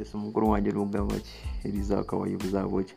ese umukuru wanjye ni ugava ki eliza akaba yivuza buke